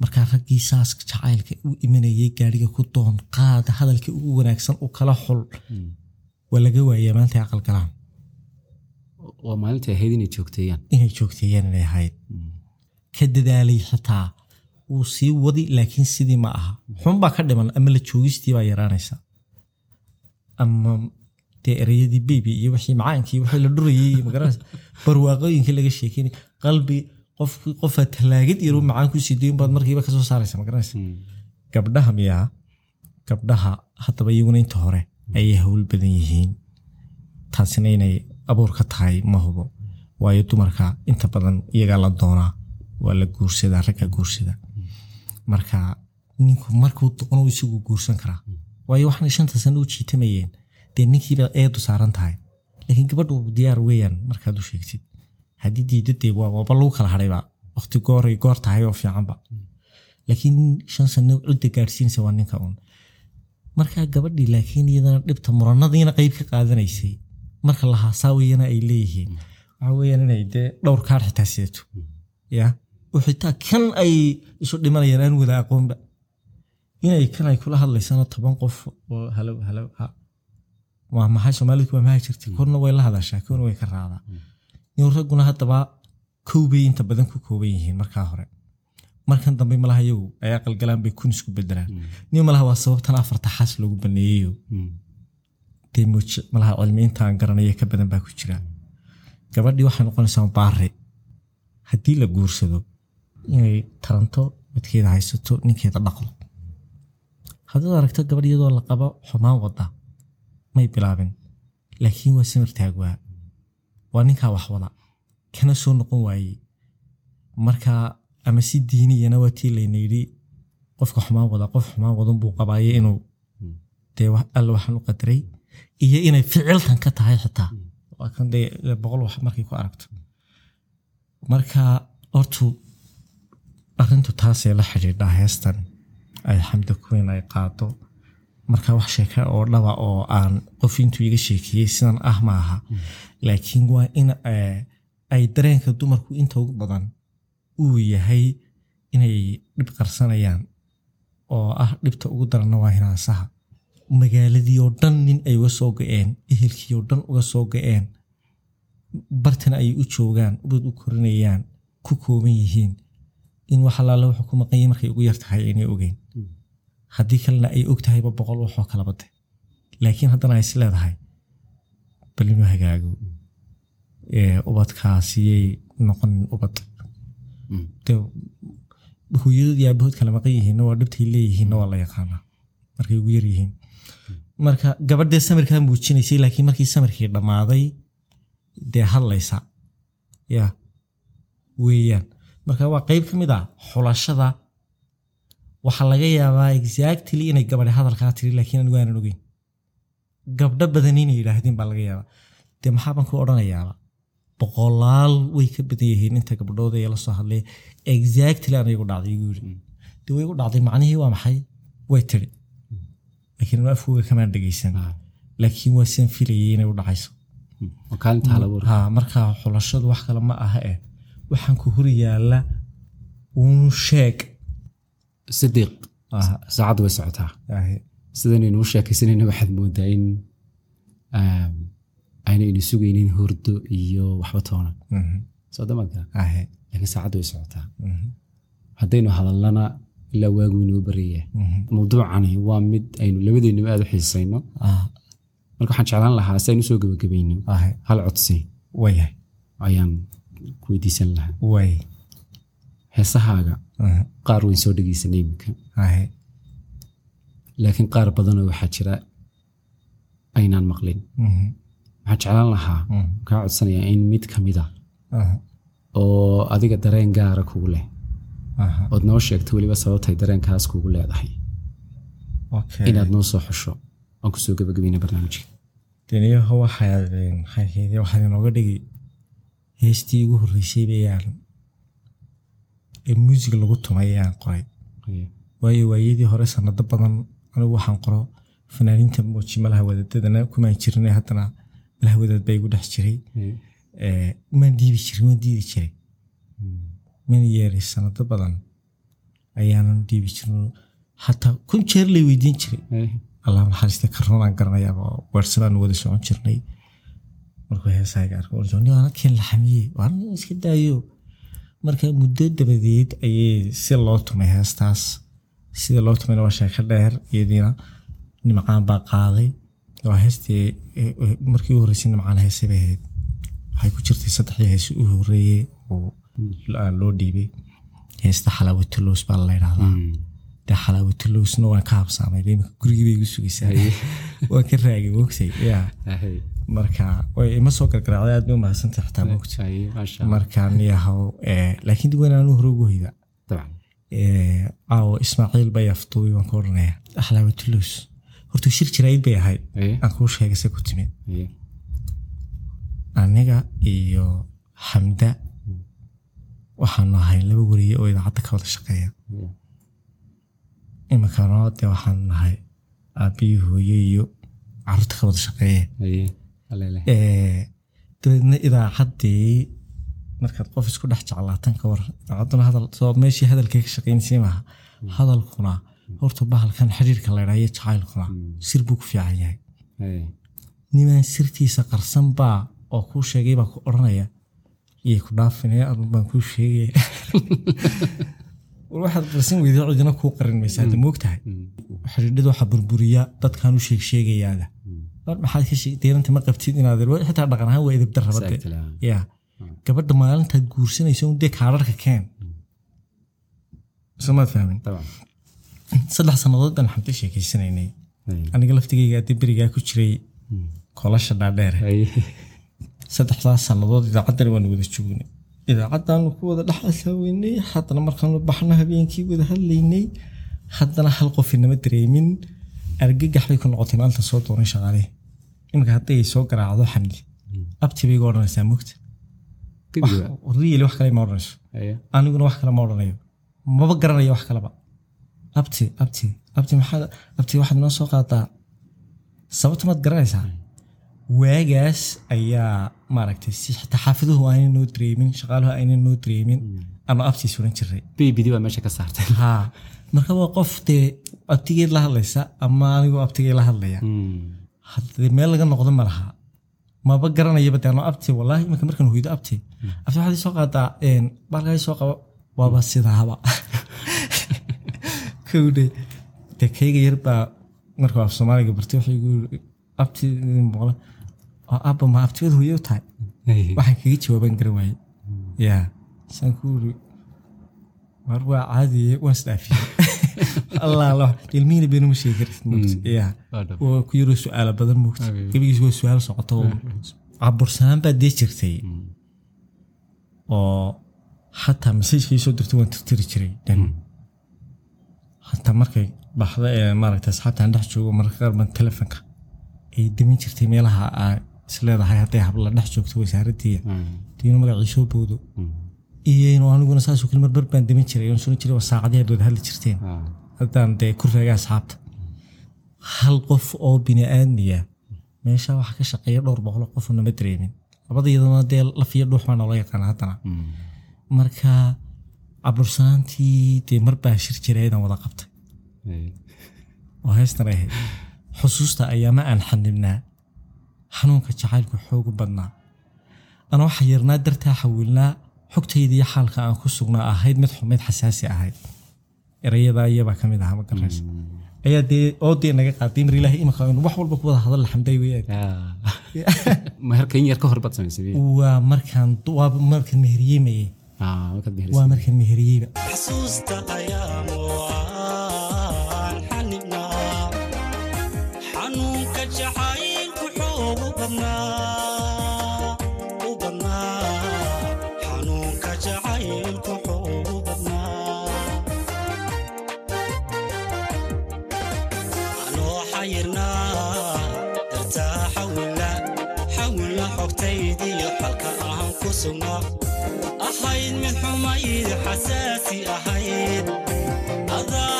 E: markaa raggii saas jacaylka u imanayay gaadhiga ku doon qaada hadalka ugu wanaagsan u kala xul waa laga waayaa maanta aqal galaan
F: waa maalintai ahayd inay joogteeyaan.
E: Inay joogteeyaan inay ahayd. Ka dadaalay xitaa wuu sii wadi laakiin sidii ma aha. Xunbaa ka dhiman ama la joogistii baa yaraanaysa. Ama dee ereyadii bebi iyo wixii macaankii wixii la dhurayay magaranaysa barwaaqooyinkii laga sheekeynay qalbi qofkii qofaa talaagad yaro macaan ku sidayn baad markiiba ka soo saaraysa magaranaysa gabdhaha miyaa gabdhaha haddaba iyaguna inta hore ayay hawl badan yihiin. Taasina inay abuur ka tahay ma hubo. Waayo dumarka inta badan iyagaa la doonaa waa la guursadaa ragga guursada. Marka ninku markuu doqno isagu guursan karaa. Waayo waxaana shanta sano u jiitamayeen dee ninkiiba eedu saaran tahay laakiin gabadhu diyaar weeyaan markaad u sheegtid haddii diidadee waaba lagu kala hadhayba waqti gooray goor tahay oo fiicanba laakiin shan sano cidda gaadhsiinaysa waa ninka uun markaa gabadhii laakiin iyadana dhibta muranadiina qeyb ka qaadanaysay marka la haasaawayana ay leeyihiin waxa weeyaan inay dee dhowr kaar xitaa sidato ya oo xitaa kan ay isu dhimanayaan aan wada aqoonba inay kan ay kula hadlaysana toban qof. Oo halow halow ha waa maxay soomaalidu waa maxay jirtay? Korna way la hadashaa korna way ka raacdaa nin ragguna haddaba kow bay inta badan ku kooban yihiin markaa hore. Markan dambe malaha iyagu ay aqalgalaan bay kun isku bedelaan nin malaha waa sababtan afarta xaas loogu baneeyeyo muuj malaha cilmi intaan garanaya ka badan baa ku jira. Gabadhii waxay noqonaysaa baare haddii la guursado inay taranto midkeeda haysato ninkeeda dhaqdo. Haddaad aragto gabadh iyadoo la qabo xumaan wada may bilaabin. Laakiin waa samir taagwaa waa. Ninkaa wax wada. Kana soo noqon waayey. Marka ama si diiniyana waa tii yidhi qofka xumaan wada qof xumaan wadan buu qabaaye inuu dee alle waxaan u qadaray iyo inay ficiltan ka tahay xitaa. Waa kan boqol wax markay ku aragto. Marka hortu arrintu taasee la xidhiidhaa heestan. Ay xamda kuweyn ay qaado marka wax sheeka oo dhaba oo aan qof intuu iga sheekeeyey sidan ah ma aha. Laakiin waa in ay dareenka dumarku inta ugu badan uu yahay inay dhib qarsanayaan oo ah dhibta ugu daranna waa hinaasaha. Magaaladii oo dhan nin ay uga soo ga-een ehelkii oo dhan uga soo ga-een bartana ay u joogaan ubad u korinayaan ku kooban yihiin. In wax allaale wuxuu ku maqanyay markay ugu yar tahay aynay ogeyn haddii kalena ay og tahayba boqol waxoo kala bade laakiin haddana ay is leedahay bal inuu hagaago. Ubadkaasiyay noqonin ubad. Hooyadood iyo aabahood kala maqan yihiinna waa dhibtay leeyihiinna waa la yaqaanaa. Markay ugu yar yihiin. Marka gabadhee samirkaa muujinaysay laakiin markii samirkii dhammaaday dee hadlaysa. Ya weeyaan. Marka waa qeyb ka mid ah xulashada waxaa laga yaabaa exactly inay gabadhe hadalkaa tiri laakiin anigu aanan ogeyn. Gabdho badan inay yidhaahdeen baa laga yaabaa. Dee maxaaban ku odhanayaaba? Boqolaal way ka badan yihiin inta gabdhooda ee la soo hadlay exactly ana igu dhacday igu yiri dee way igu dhacday macnihii waa maxay? Way tiri. Laakiin anu afkooga kamaan dhegeysan laakiin waa sian filayay inay u dhacayso.
F: Kaalinta halabuur
E: ha marka xulashadu wax kale ma aha eh waxaan ku hor yaalla uun sheeg
F: sidiiq
E: ah,
F: saacaddu way socotaa sidanaynu sheekaysanayna waxaad moodaa in aynaynu sugaynin hordo iyo waxba toona
E: mhm,
F: soo damadka
E: ah,
F: laakiin saacaddu way socotaa haddaynu hadalnana ilaa waagu inoo baraya
E: mhm,
F: mawduucani waa mid aynu labadeennuba aad u xiisayno marka waxaan jeclaan lahaa si aynu u soo
E: gebagabayno
F: hal codsi ayaan ku weydiisan lahaa heesahaaga qaar wayn soo dhegeysanay iminka laakiin qaar badanoo waxaa jira aynaan maqlin. Waxaan jeclaan lahaa kaa codsanayaa in mid ka mid a
E: ah,
F: oo adiga dareen gaara kugu leh. Ood noo sheegto weliba sababtay dareenkaas kugu leedahay. Inaad noo soo xusho aan ku soo gebagabayna barnaamijka.
E: Deniyaho waxaad waxaad inooga dhigi heestii ugu horreysay bayaan ee muusig lagu tumay ayaan qoray. Waayo waayadii hore sanado badan anigu waxaan qoro fanaaniinta muuji malaha wadaadadana kumaan jirin haddana malaha wadaad baa igu dhex jiray. Maan diibi jirin waan diidi jiray mana yeeri sanado badan ayaanan diibi jirin. Hataa kun jeer lay weydiin jiray. Allah naxariista karoonaan garanayaaba weersadaan wada socon jirnay. Markuu heesahayga arko orjoniana keen la xamiyey waa iska daayo marka muddo dabadeed ayay si loo tumay heestaas sida loo tumayna waa sheeko dheer iyadiina nimcaan baa qaaday. Waa heestii eh, eh, markii u horreysay nimcaan heesay bay ahayd. Waxay ku jirtay saddexdii heesi u horreeyey oo aan loo dhiibay. Heesta xalaawatuloos baa la yidhahdaa dee xalaawatuloosna waan ka habsaamay imika gurigii bay igu sugaysaa. Waan ka raagay mogtay ya
F: Ahay.
E: Marka way ima soo gargaraacday aad bay
F: Ahay, maasha Allah.
E: marka niyahow eh, laakiin dib weyn aanu hore ugu hoyda.
F: Dabcan.
E: Eh, ismaaciil bay aftuuy waan ka odhanaya axlaawatuloos horta shir jirayd bay ahayd. Aan kuu sheegay se ku timid. Aniga iyo xamda waxaanu ahay laba weriye oo idaacadda ka wada shaqeeya.
F: Aye.
E: iminkano dee waxaanu nahay aabbiyi hooye iyo carruurta ka wada shaqeeye dabeedna idaacaddii markaad qof isku dhex jeclaatan ka war idaacadduna hadal soo meeshii hadalkay ka shaqaynaysay maaha hadalkuna horta bahalkan xiriirka la idhaayo jacaylkuna sir buu ku fiican yahay.
F: Aye.
E: nimaan sirtiisa qarsan baa oo kuu sheegay baa ku odhanaya iyay ku dhaafinaya adun baan kuu sheegaya waxaad qarsan weyday cidina kuu qarin maysa hadda moogtahay xidhiidhada waxaa burburiya dadkaan u sheeg sheegayaada maxaad ka sheeg deeranta ma qabtid inaad xitaa dhaqan ahaan waa edeb darrabade ya gabadha maalintaad guursanayso un dee kaadharka keen. Somaad fahmin? Saddex sannadood baan xamta sheekeysanaynay
F: Aye.
E: aniga laftigayga berigaa ku jiray kolasha dhaadheere saddexdaas sannadood idaacaddana waan wada joognay. Idaacaddaanu ku wada dhex asaaweynay haddana markaanu baxno habeenkii wada hadlaynay. Haddana hal qof inama dareemin argagax bay ku noqotay maalinta soo doonay shaqaale. Iminka hadday soo garaacdo xamdi abti bay iga odhanaysaa mugta
F: Kadib.
E: riili wax kale ma odhanayso. Aniguna wax kale ma odhanayo. Maba garanayo wax kaleba. Abti abti abti maxaad abti waxaad noo soo qaadaa sababta maad garanaysaa? Waagaas ayaa maaragtay si xitaa xaafiduhu aanay noo dareemin shaqaaluhu aanay noo dareemin ama abtii suran jiray.
F: Baby-dii baa meesha ka saartay.
E: marka waa qof dee abtigeed la hadlaysa ama anigoo abtigee la hadlaya
F: Mm.
E: haddee meel laga noqdo ma laha. Maba garanayaba ano abti? Wallaahi iminka markaan hoydo abti. Abti waxaad soo qaadaa baalkaa soo qabo waaba sidaaba. Kowdhe dee kayga yar baa markuu af soomaaliga bartay igu yiri abti maqla oo abba ma abtigeed hooyo u tahay waxaan kaga jawaaban garan waaye ya saan ku iri war waa caadiye waan isdhaafiyey allah allah ilmihiina beenuma sheegi kartid moogta ya
F: Waa
E: ku yaroo su'aalo badan moogta gebigiis waa su'aal socoto cabursanaan baa dee jirtay. Oo xataa masajkii soo dirtay waan tirtiri jiray dhan xataa markay baxda ee maaragta asxaabtaan dhex joogo mararka qaar baan telefonka ay demin jirtay meelaha aan isleedahay hadday habla dhex joogto wasaaraddiiya diino magacii soo boodo iyo aniguna saasoo kale marbar baan demin jiray oon suran jiray waa saacadii aad wada hadli jirteen.
F: Ah.
E: haddaan dee ku reega asxaabta hal qof oo bini aadmiya meesha waxaa ka shaqeeya dhowr boqol qof nama dareemin. Labada iyadana dee lafiyo dhuux baa noola yaqaana haddana. Marka cabursanaantii dee mar baa shir jireedan wada qabtay. Oo heestan ay ahayd xusuusta ayaama aan xanibnaa xanuunka jacaylku xoogu badnaa. Ana waxaa yarnaa dartaa xawilnaa xogtayda iyo xaalka aan ku sugnaa ahayd mid xumayd xasaasi ahayd. Erayadaa iyabaa ka mid ahaa ma garanaysa ayaa dee oo dee naga qaaday mar ilaahay imika aynu wax walba ku wada hadal xamday waa markaan waa markaan
F: meherisay.
E: waa markaan
G: xanibnaa xanuunka jacaylku xasaasi ahayd adaa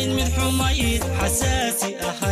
G: ahayd mid xumayd xasaasi ahayd